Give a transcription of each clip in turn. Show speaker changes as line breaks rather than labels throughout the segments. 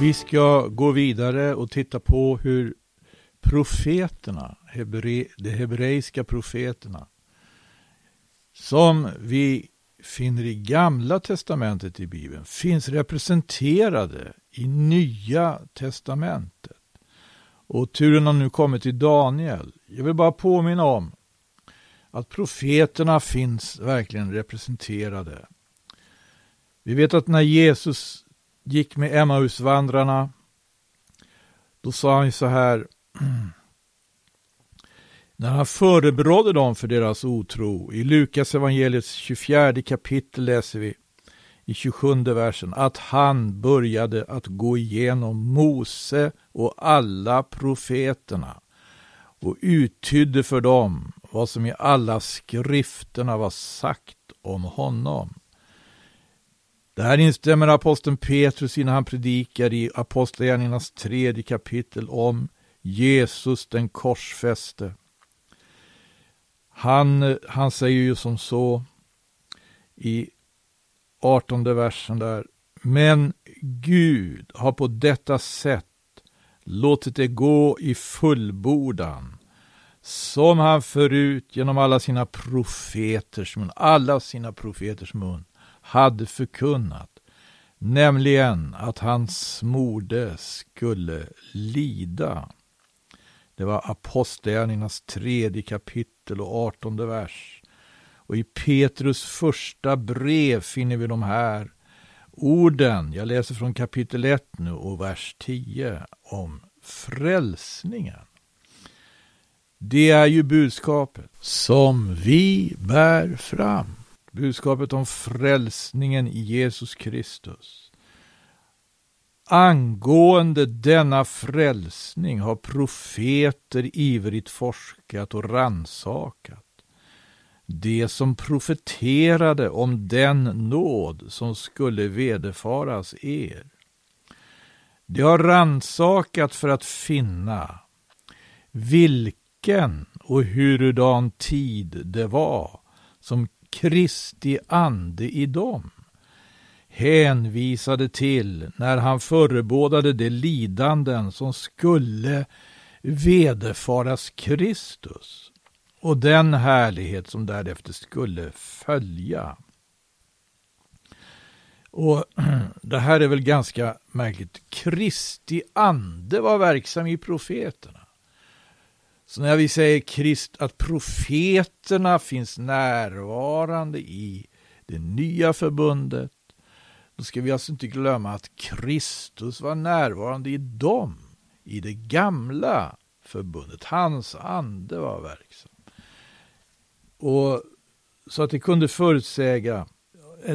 Vi ska gå vidare och titta på hur profeterna, hebre, de hebreiska profeterna, som vi finner i Gamla Testamentet i Bibeln, finns representerade i Nya Testamentet. Och turen har nu kommit till Daniel. Jag vill bara påminna om att profeterna finns verkligen representerade. Vi vet att när Jesus gick med Emmausvandrarna, då sa han så här, när han förebrådde dem för deras otro. I Lukas evangeliets 24 kapitel läser vi i 27 versen att han började att gå igenom Mose och alla profeterna och uttydde för dem vad som i alla skrifterna var sagt om honom. Där instämmer aposteln Petrus innan han predikar i Apostlagärningarnas tredje kapitel om Jesus den korsfäste. Han, han säger ju som så i 18 versen där. Men Gud har på detta sätt låtit det gå i fullbordan som han förut genom alla sina profeters mun, alla sina profeters mun hade förkunnat, nämligen att hans morde skulle lida. Det var Apostlagärningarnas tredje kapitel och artonde vers. Och i Petrus första brev finner vi de här orden. Jag läser från kapitel 1 nu och vers 10 om frälsningen. Det är ju budskapet som vi bär fram. Budskapet om frälsningen i Jesus Kristus. Angående denna frälsning har profeter ivrigt forskat och ransakat. Det som profeterade om den nåd som skulle vederfaras er. De har ransakat för att finna vilken och hurudan tid det var som Kristi ande i dem hänvisade till när han förebådade de lidanden som skulle vederfaras Kristus och den härlighet som därefter skulle följa. Och Det här är väl ganska märkligt. Kristi ande var verksam i profeterna. Så när vi säger Krist, att profeterna finns närvarande i det nya förbundet, då ska vi alltså inte glömma att Kristus var närvarande i dem, i det gamla förbundet. Hans ande var verksam. Och så att det kunde förutsäga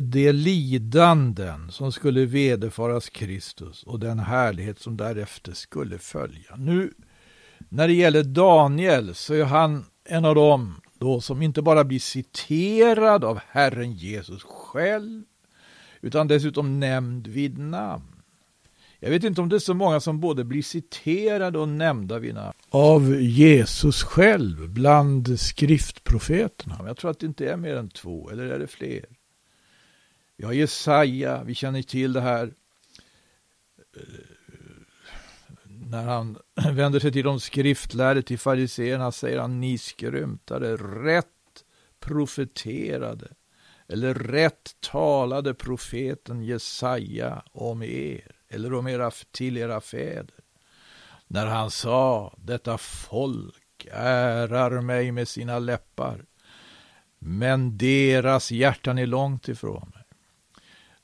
de lidanden som skulle vederfaras Kristus och den härlighet som därefter skulle följa. Nu när det gäller Daniel så är han en av dem då som inte bara blir citerad av Herren Jesus själv utan dessutom nämnd vid namn. Jag vet inte om det är så många som både blir citerade och nämnda vid namn av Jesus själv bland skriftprofeterna. Jag tror att det inte är mer än två, eller är det fler? Vi har Jesaja, vi känner till det här eh, när han vänder sig till de skriftlärde, till fariseerna, säger han ni skrymtade, rätt profeterade eller rätt talade profeten Jesaja om er eller om era, till era fäder. När han sa, detta folk ärar mig med sina läppar, men deras hjärtan är långt ifrån mig.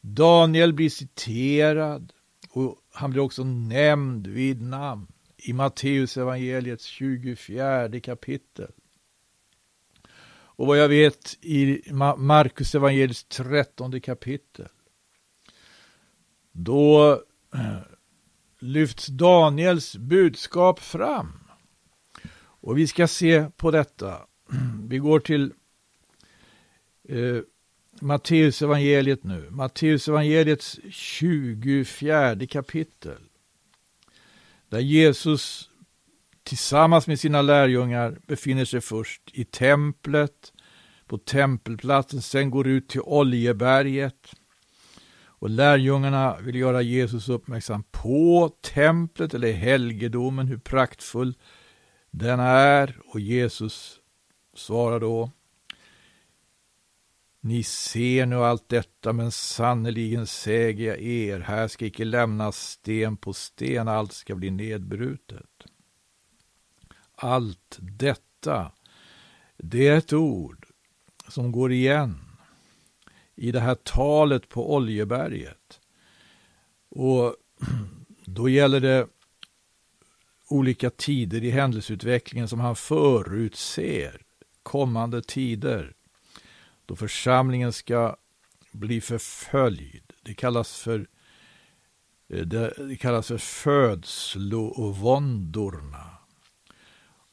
Daniel blir citerad och han blir också nämnd vid namn i Matteus evangeliets 24 kapitel. Och vad jag vet i Markus evangeliets 13 kapitel. Då eh, lyfts Daniels budskap fram. Och vi ska se på detta. Vi går till eh, Matteus evangeliet nu. Matteus evangeliets 24 kapitel. Där Jesus tillsammans med sina lärjungar befinner sig först i templet, på tempelplatsen, sen går ut till Oljeberget. Och lärjungarna vill göra Jesus uppmärksam på templet eller helgedomen, hur praktfull den är. Och Jesus svarar då ni ser nu allt detta, men sannerligen säger jag er, här ska icke lämnas sten på sten, allt ska bli nedbrutet. Allt detta, det är ett ord som går igen i det här talet på Oljeberget. Och då gäller det olika tider i händelseutvecklingen som han förutser, kommande tider då församlingen ska bli förföljd. Det kallas för eh, det kallas för födslovåndorna.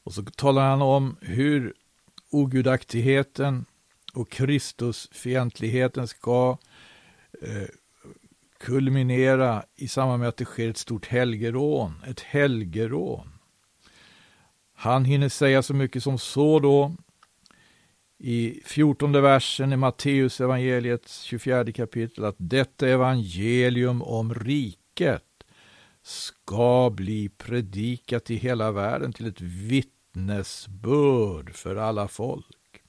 Och så talar han om hur ogudaktigheten och Kristusfientligheten ska eh, kulminera i samband med att det sker ett stort helgerån, ett helgerån. Han hinner säga så mycket som så då i fjortonde versen i Matteus evangeliets 24 kapitel att detta evangelium om riket ska bli predikat i hela världen till ett vittnesbörd för alla folk.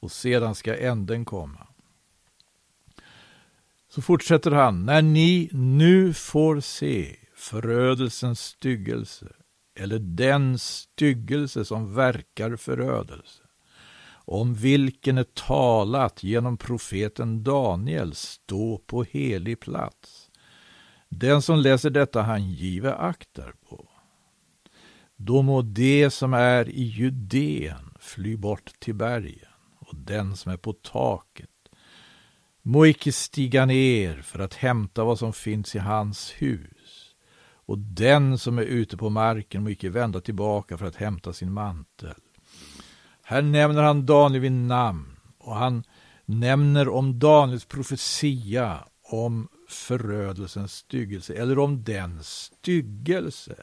Och sedan ska änden komma. Så fortsätter han, när ni nu får se förödelsens styggelse eller den styggelse som verkar förödelse om vilken är talat genom profeten Daniel stå på helig plats. Den som läser detta han give aktar på. Då må det som är i Judeen fly bort till bergen och den som är på taket må icke stiga ner för att hämta vad som finns i hans hus och den som är ute på marken må icke vända tillbaka för att hämta sin mantel. Här nämner han Daniel vid namn och han nämner om Daniels profetia om förödelsens styggelse eller om den styggelse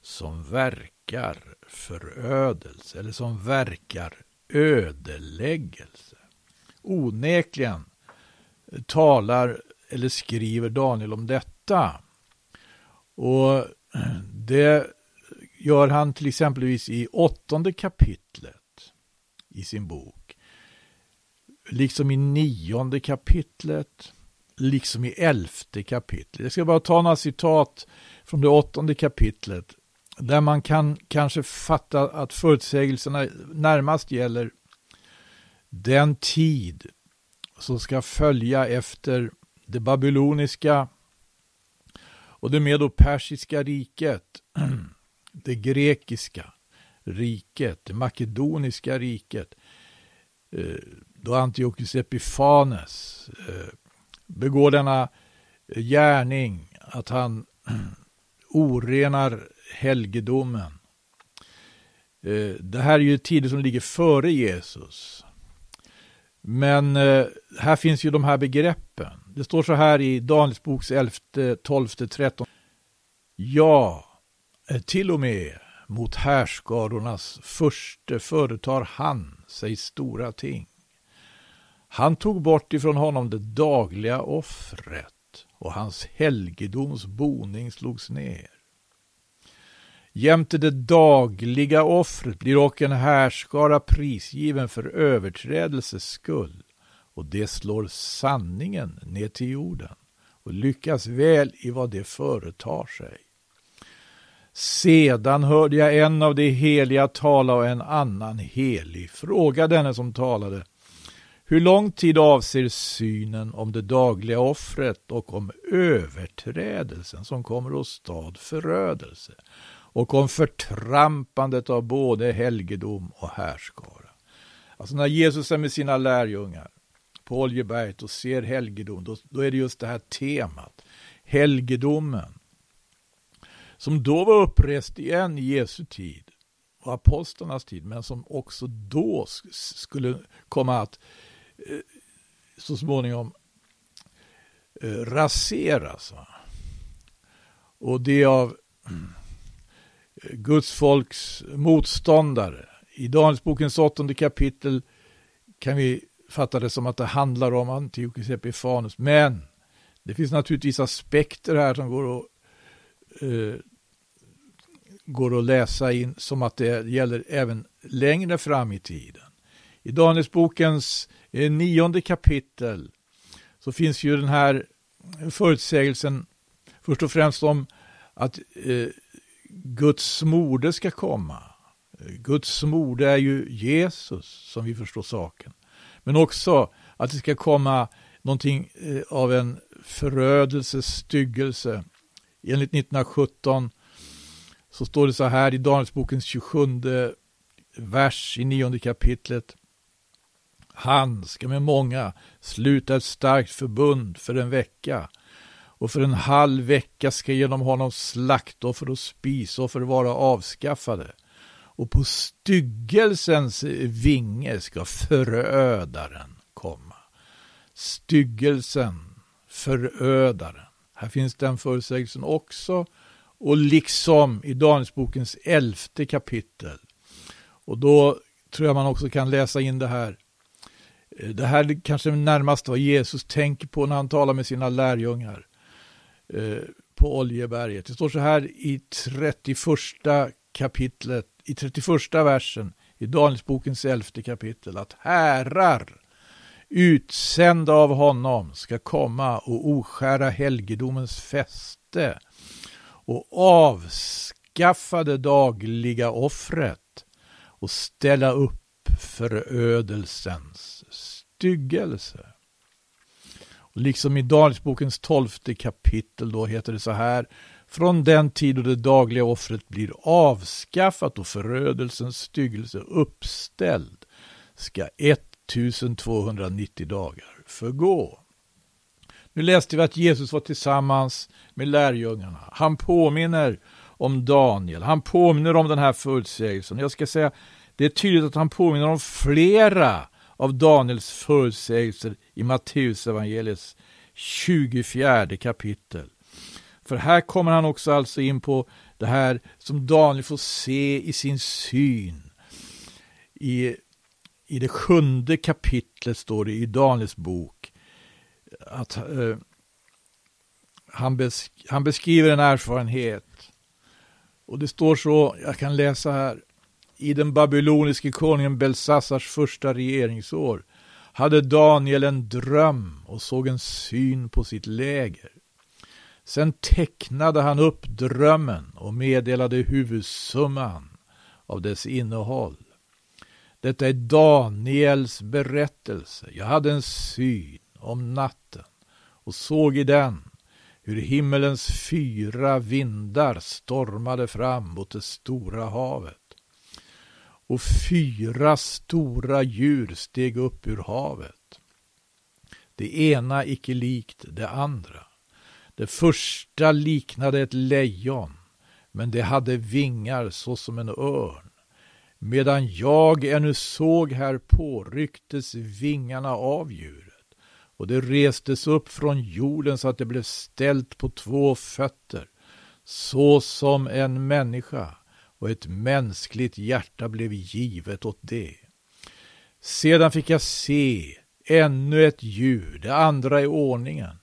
som verkar förödelse eller som verkar ödeläggelse. Onekligen talar eller skriver Daniel om detta. Och det gör han till exempelvis i åttonde kapitlet i sin bok. Liksom i nionde kapitlet, liksom i elfte kapitlet. Jag ska bara ta några citat från det åttonde kapitlet där man kan kanske fatta att förutsägelserna närmast gäller den tid som ska följa efter det babyloniska och det medo-persiska riket, det grekiska riket, det makedoniska riket, eh, då Antiochus Epifanes eh, begår denna gärning att han orenar helgedomen. Eh, det här är ju tider som ligger före Jesus. Men här finns ju de här begreppen. Det står så här i Daniels boks 11, 12, 13. Ja, till och med mot härskarornas förste företar han sig stora ting. Han tog bort ifrån honom det dagliga offret och hans helgedoms boning slogs ner. Jämte det dagliga offret blir och en härskara prisgiven för överträdelses skull och det slår sanningen ner till jorden och lyckas väl i vad det företar sig. Sedan hörde jag en av de heliga tala och en annan helig fråga denne som talade. Hur lång tid avser synen om det dagliga offret och om överträdelsen som kommer att stad förödelse och om förtrampandet av både helgedom och härskara. Alltså när Jesus är med sina lärjungar på Oljeberget och ser helgedom, då, då är det just det här temat. Helgedomen som då var upprest igen i Jesu tid och apostlarnas tid, men som också då skulle komma att eh, så småningom eh, raseras. Och det av eh, Guds folks motståndare. I Danielsbokens åttonde kapitel kan vi fatta det som att det handlar om Antiochus Epifanus, men Det finns naturligtvis aspekter här som går att, eh, går att läsa in som att det gäller även längre fram i tiden. I Danielsbokens eh, nionde kapitel så finns ju den här förutsägelsen först och främst om att eh, Guds mode ska komma. Eh, Guds mode är ju Jesus som vi förstår saken. Men också att det ska komma någonting eh, av en förödelse, styggelse. Enligt 1917 så står det så här i Danielsbokens 27 vers i nionde kapitlet. Han ska med många sluta ett starkt förbund för en vecka och för en halv vecka ska genom honom slaktoffer och spisoffer vara avskaffade och på styggelsens vinge ska förödaren komma. Styggelsen, förödaren. Här finns den förutsägelsen också och liksom i Danielsbokens elfte kapitel. Och då tror jag man också kan läsa in det här. Eh, det här kanske närmast vad Jesus tänker på när han talar med sina lärjungar eh, på Oljeberget. Det står så här i 31 kapitlet, i 31 versen i Danielsbokens elfte kapitel att härar utsända av honom ska komma och oskära helgedomens fäste och avskaffa det dagliga offret och ställa upp förödelsens styggelse. Och liksom i Danielsbokens tolfte kapitel då heter det så här från den tid då det dagliga offret blir avskaffat och förödelsens styggelse uppställd ska 1290 dagar förgå. Nu läste vi att Jesus var tillsammans med lärjungarna. Han påminner om Daniel. Han påminner om den här förutsägelsen. Jag ska säga, det är tydligt att han påminner om flera av Daniels förutsägelser i Matteusevangeliets 24 kapitel. För här kommer han också alltså in på det här som Daniel får se i sin syn. I, i det sjunde kapitlet står det i Daniels bok att eh, han, besk han beskriver en erfarenhet. Och det står så, jag kan läsa här. I den babyloniske konungen Belsassars första regeringsår hade Daniel en dröm och såg en syn på sitt läger. Sen tecknade han upp drömmen och meddelade huvudsumman av dess innehåll. Detta är Daniels berättelse. Jag hade en syn om natten och såg i den hur himmelens fyra vindar stormade fram mot det stora havet. Och fyra stora djur steg upp ur havet. Det ena icke likt det andra. Det första liknade ett lejon, men det hade vingar såsom en örn. Medan jag ännu såg härpå rycktes vingarna av djuret och det restes upp från jorden så att det blev ställt på två fötter, så som en människa, och ett mänskligt hjärta blev givet åt det. Sedan fick jag se ännu ett djur, det andra i ordningen.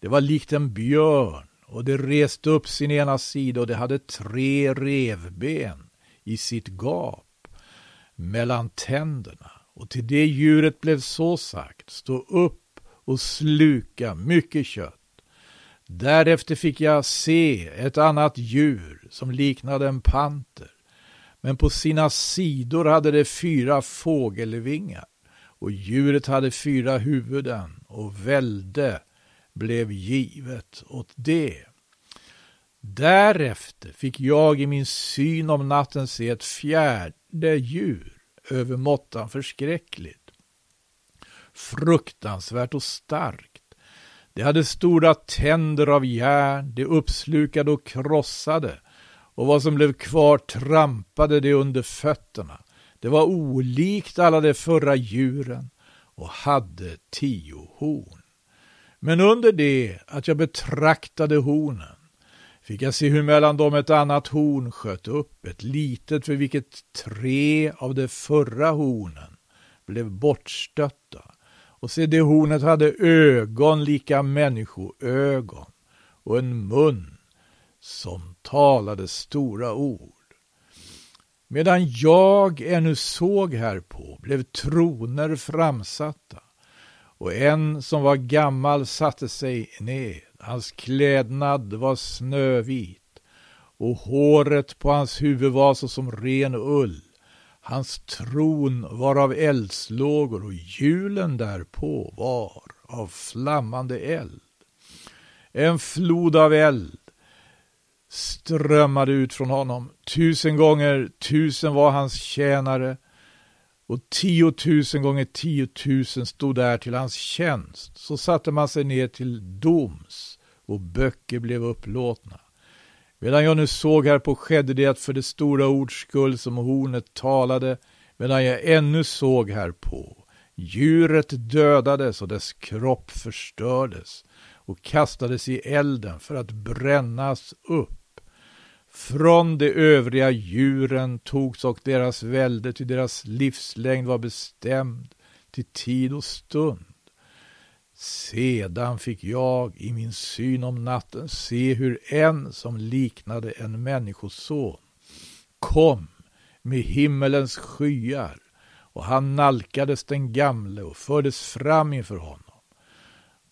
Det var likt en björn och det reste upp sin ena sida och det hade tre revben i sitt gap mellan tänderna. Och till det djuret blev så sagt, stå upp och sluka mycket kött. Därefter fick jag se ett annat djur som liknade en panter, men på sina sidor hade det fyra fågelvingar och djuret hade fyra huvuden och välde blev givet åt det. Därefter fick jag i min syn om natten se ett fjärde djur, över måttan förskräckligt, fruktansvärt och starkt. Det hade stora tänder av järn, det uppslukade och krossade, och vad som blev kvar trampade det under fötterna. Det var olikt alla de förra djuren och hade tio horn. Men under det att jag betraktade hornen fick jag se hur mellan dem ett annat horn sköt upp, ett litet för vilket tre av de förra hornen blev bortstötta och se, det hornet hade ögon lika människoögon och en mun som talade stora ord. Medan jag ännu såg härpå blev troner framsatta och en som var gammal satte sig ned. Hans klädnad var snövit och håret på hans huvud var såsom ren ull. Hans tron var av eldslågor och hjulen därpå var av flammande eld. En flod av eld strömmade ut från honom. Tusen gånger tusen var hans tjänare och tiotusen gånger tiotusen stod där till hans tjänst. Så satte man sig ner till doms och böcker blev upplåtna. Medan jag nu såg här på skedde det för det stora ords skull som hornet talade, medan jag ännu såg här på. Djuret dödades och dess kropp förstördes och kastades i elden för att brännas upp. Från de övriga djuren togs och deras välde, till deras livslängd var bestämd till tid och stund. Sedan fick jag i min syn om natten se hur en som liknade en människoson kom med himmelens skyar och han nalkades den gamle och fördes fram inför honom.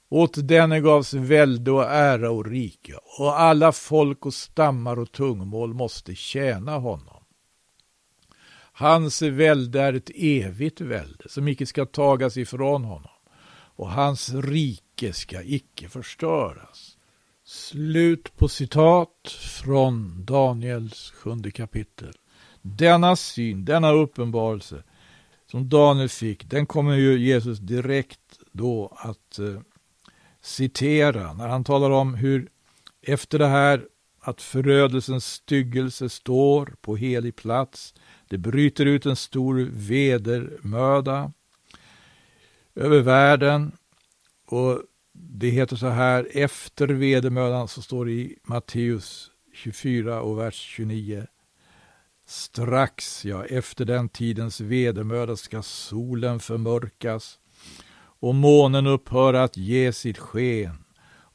Åt denne gavs välde och ära och rike, och alla folk och stammar och tungmål måste tjäna honom. Hans välde är ett evigt välde som icke ska tagas ifrån honom, och hans rike ska icke förstöras. Slut på citat från Daniels sjunde kapitel. Denna syn, denna uppenbarelse som Daniel fick, den kommer ju Jesus direkt då att eh, citera när han talar om hur efter det här att förödelsens styggelse står på helig plats, det bryter ut en stor vedermöda över världen och det heter så här, efter vedermödan så står det i Matteus 24 och vers 29. Strax, ja, efter den tidens vedermöda ska solen förmörkas och månen upphöra att ge sitt sken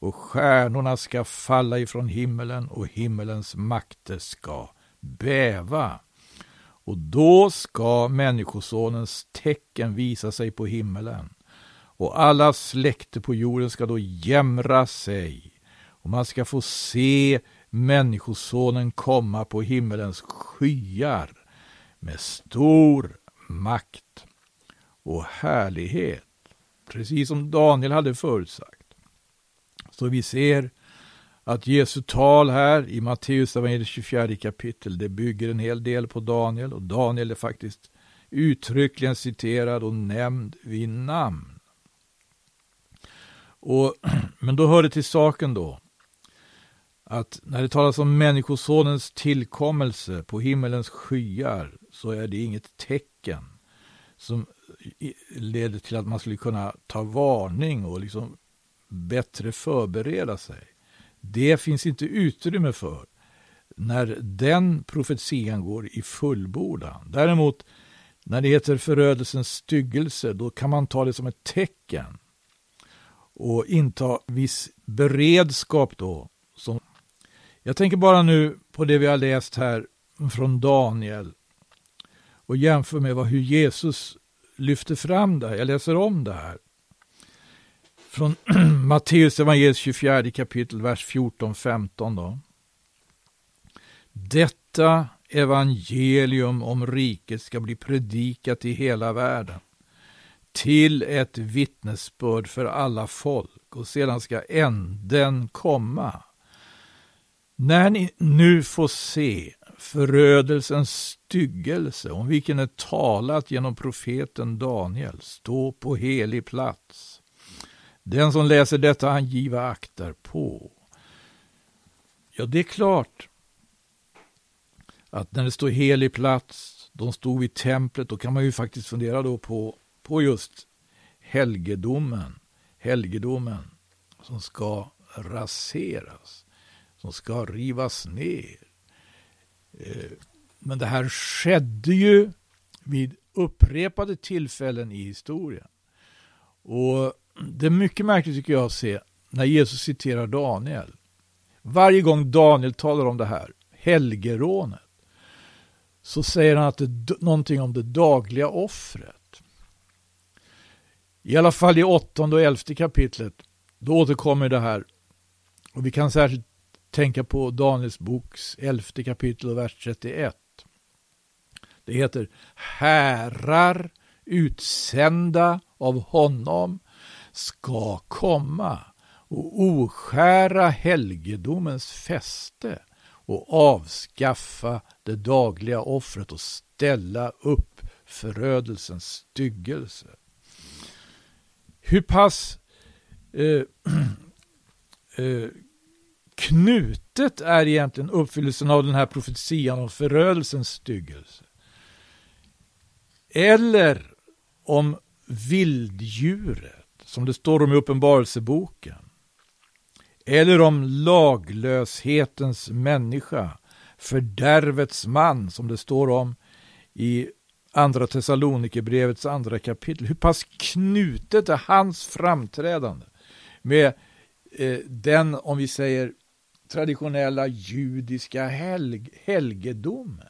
och stjärnorna ska falla ifrån himmelen och himmelens makter ska bäva. Och då ska Människosonens tecken visa sig på himmelen. Och alla släkter på jorden ska då jämra sig. Och man ska få se Människosonen komma på himmelens skyar med stor makt och härlighet. Precis som Daniel hade förutsagt. Så vi ser att Jesu tal här i Matteus 24 kapitel, det bygger en hel del på Daniel och Daniel är faktiskt uttryckligen citerad och nämnd vid namn. Och, men då hör det till saken då att när det talas om Människosonens tillkommelse på himmelens skyar så är det inget tecken som leder till att man skulle kunna ta varning och liksom bättre förbereda sig. Det finns inte utrymme för när den profetian går i fullbordan. Däremot när det heter förödelsens styggelse, då kan man ta det som ett tecken och inta viss beredskap då. Som jag tänker bara nu på det vi har läst här från Daniel och jämför med vad, hur Jesus lyfter fram det här. Jag läser om det här. Från Matteus evangeliets 24 kapitel, vers 14-15 Detta evangelium om riket ska bli predikat i hela världen till ett vittnesbörd för alla folk och sedan ska änden komma. När ni nu får se förödelsens styggelse om vilken är talat genom profeten Daniel stå på helig plats. Den som läser detta han giva aktar på. Ja, det är klart att när det står helig plats, de stod vid templet, då kan man ju faktiskt fundera då på, på just helgedomen, helgedomen som ska raseras, som ska rivas ner. Eh, men det här skedde ju vid upprepade tillfällen i historien. Och det är mycket märkligt tycker jag att se när Jesus citerar Daniel. Varje gång Daniel talar om det här, helgerånet, så säger han att det är någonting om det dagliga offret. I alla fall i åttonde och elfte kapitlet, då återkommer det här. Och vi kan särskilt tänka på Daniels boks elfte kapitel och vers 31. Det heter Härar utsända av honom ska komma och oskära helgedomens fäste och avskaffa det dagliga offret och ställa upp förödelsens styggelse. Hur pass eh, eh, knutet är egentligen uppfyllelsen av den här profetian om förödelsens styggelse? Eller om vilddjuret, som det står om i Uppenbarelseboken. Eller om laglöshetens människa, fördärvets man, som det står om i Andra Thessalonikerbrevets andra kapitel. Hur pass knutet är hans framträdande med eh, den, om vi säger, traditionella judiska helg, helgedomen.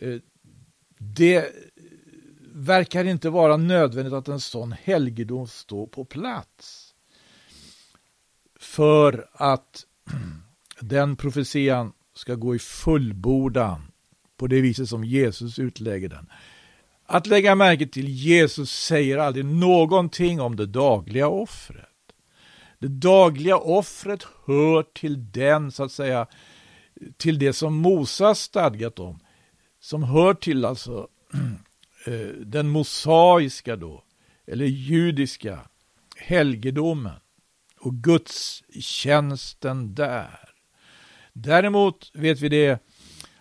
Eh, det verkar inte vara nödvändigt att en sån helgedom står på plats. För att den profetian ska gå i fullbordan på det viset som Jesus utlägger den. Att lägga märke till, Jesus säger aldrig någonting om det dagliga offret. Det dagliga offret hör till den, så att säga, till det som Moses stadgat om som hör till alltså Eh, den mosaiska då, eller judiska helgedomen och Guds tjänsten där. Däremot vet vi det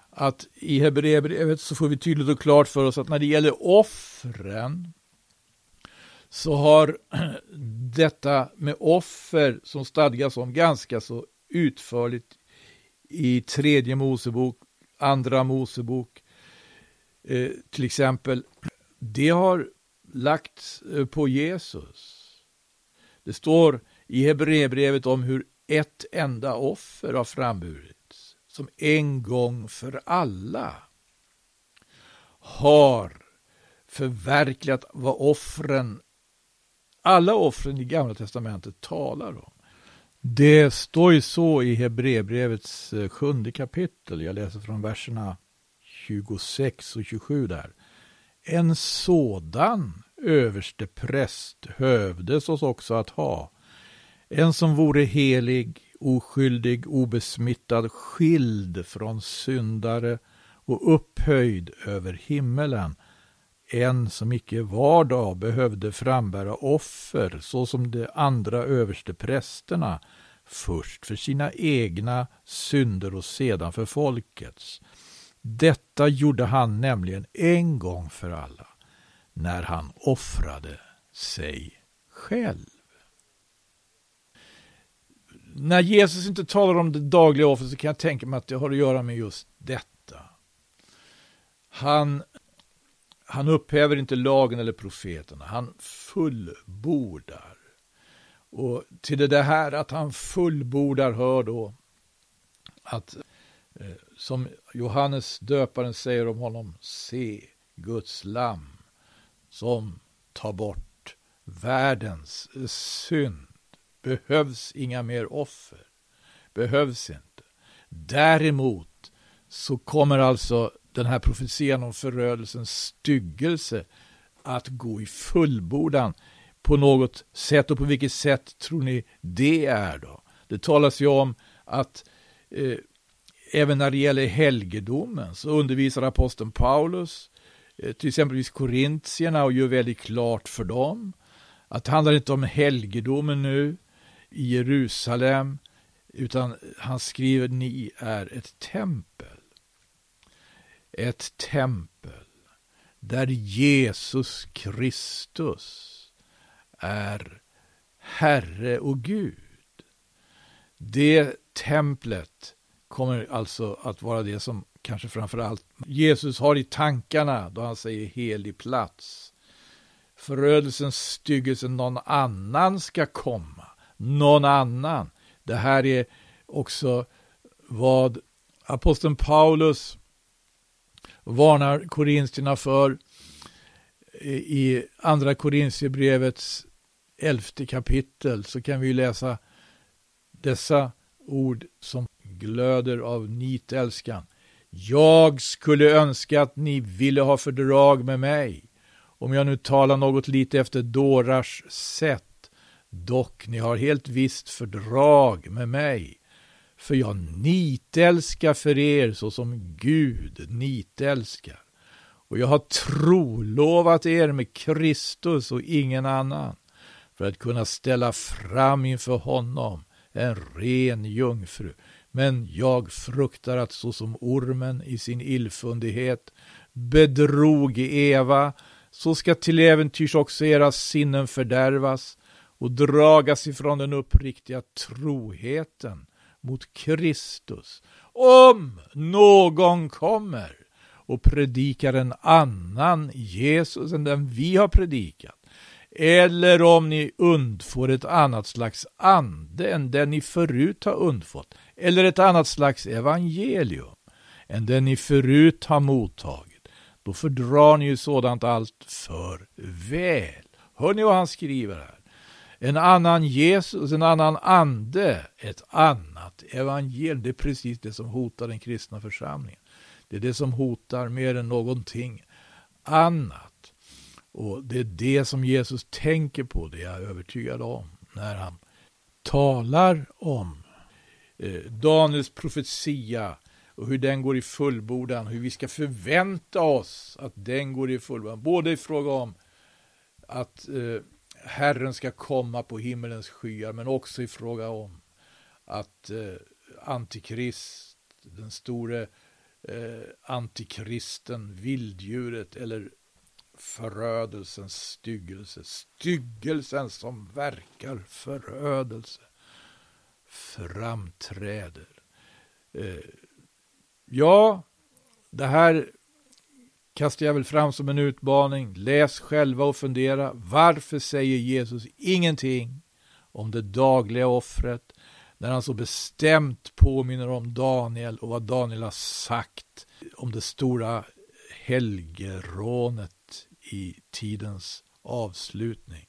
att i Hebreerbrevet så får vi tydligt och klart för oss att när det gäller offren så har detta med offer som stadgas om ganska så utförligt i tredje Mosebok, andra Mosebok Eh, till exempel, det har lagts eh, på Jesus. Det står i Hebreerbrevet om hur ett enda offer har framburits, som en gång för alla har förverkligat vad offren, alla offren i Gamla Testamentet talar om. Det står ju så i Hebreerbrevets eh, sjunde kapitel, jag läser från verserna 26 och 27 där. En sådan överste präst hövdes oss också att ha. En som vore helig, oskyldig, obesmittad, skild från syndare och upphöjd över himmelen. En som icke var dag behövde frambära offer så som de andra överste prästerna först för sina egna synder och sedan för folkets. Detta gjorde han nämligen en gång för alla, när han offrade sig själv. När Jesus inte talar om det dagliga offret så kan jag tänka mig att det har att göra med just detta. Han, han upphäver inte lagen eller profeterna, han fullbordar. Och till det här att han fullbordar hör då att Eh, som Johannes döparen säger om honom, se Guds lamm som tar bort världens synd. Behövs inga mer offer. Behövs inte. Däremot så kommer alltså den här profetian om förödelsens styggelse att gå i fullbordan på något sätt. Och på vilket sätt tror ni det är då? Det talas ju om att eh, även när det gäller helgedomen så undervisar aposteln Paulus eh, till exempelvis korintierna och gör väldigt klart för dem att det handlar inte om helgedomen nu i Jerusalem utan han skriver ni är ett tempel. Ett tempel där Jesus Kristus är Herre och Gud. Det templet kommer alltså att vara det som kanske framför allt Jesus har i tankarna då han säger helig plats. förödelsens styggelse någon annan ska komma. Någon annan. Det här är också vad aposteln Paulus varnar korintierna för i andra korintierbrevets elfte kapitel så kan vi läsa dessa ord som glöder av nitälskan. Jag skulle önska att ni ville ha fördrag med mig, om jag nu talar något lite efter dårars sätt. Dock, ni har helt visst fördrag med mig, för jag nitälskar för er så som Gud nitälskar. Och jag har trolovat er med Kristus och ingen annan, för att kunna ställa fram inför honom en ren jungfru. Men jag fruktar att såsom ormen i sin illfundighet bedrog Eva, så ska till äventyrs också era sinnen fördärvas och dragas ifrån den uppriktiga troheten mot Kristus. Om någon kommer och predikar en annan Jesus än den vi har predikat, eller om ni undfår ett annat slags ande än den ni förut har undfått, eller ett annat slags evangelium än den ni förut har mottagit, då fördrar ni ju sådant allt för väl. Hör ni vad han skriver här? En annan Jesus, en annan ande, ett annat evangelium. Det är precis det som hotar den kristna församlingen. Det är det som hotar mer än någonting annat. Och det är det som Jesus tänker på, det är jag övertygad om, när han talar om Eh, Daniels profetia och hur den går i fullbordan, hur vi ska förvänta oss att den går i fullbordan. Både i fråga om att eh, Herren ska komma på himmelens skyar, men också i fråga om att eh, Antikrist, den store eh, antikristen, vilddjuret eller förödelsens styggelse, styggelsen som verkar förödelse, framträder. Eh, ja, det här kastar jag väl fram som en utmaning. Läs själva och fundera. Varför säger Jesus ingenting om det dagliga offret när han så bestämt påminner om Daniel och vad Daniel har sagt om det stora helgerånet i tidens avslutning.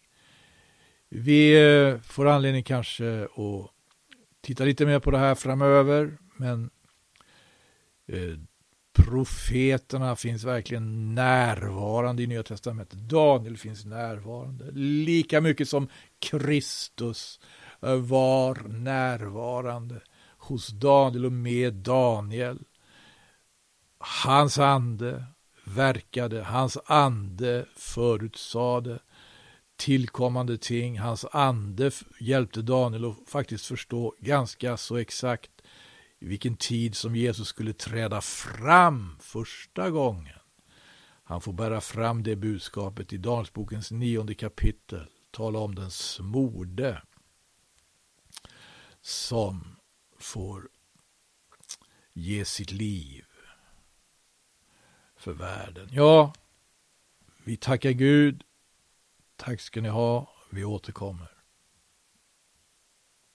Vi eh, får anledning kanske att titta lite mer på det här framöver, men eh, profeterna finns verkligen närvarande i Nya Testamentet. Daniel finns närvarande, lika mycket som Kristus eh, var närvarande hos Daniel och med Daniel. Hans ande verkade, hans ande förutsade tillkommande ting. Hans ande hjälpte Daniel att faktiskt förstå ganska så exakt i vilken tid som Jesus skulle träda fram första gången. Han får bära fram det budskapet i Danielsbokens nionde kapitel. Tala om den smorde som får ge sitt liv för världen. Ja, vi tackar Gud. Tack ska ni ha. Vi återkommer.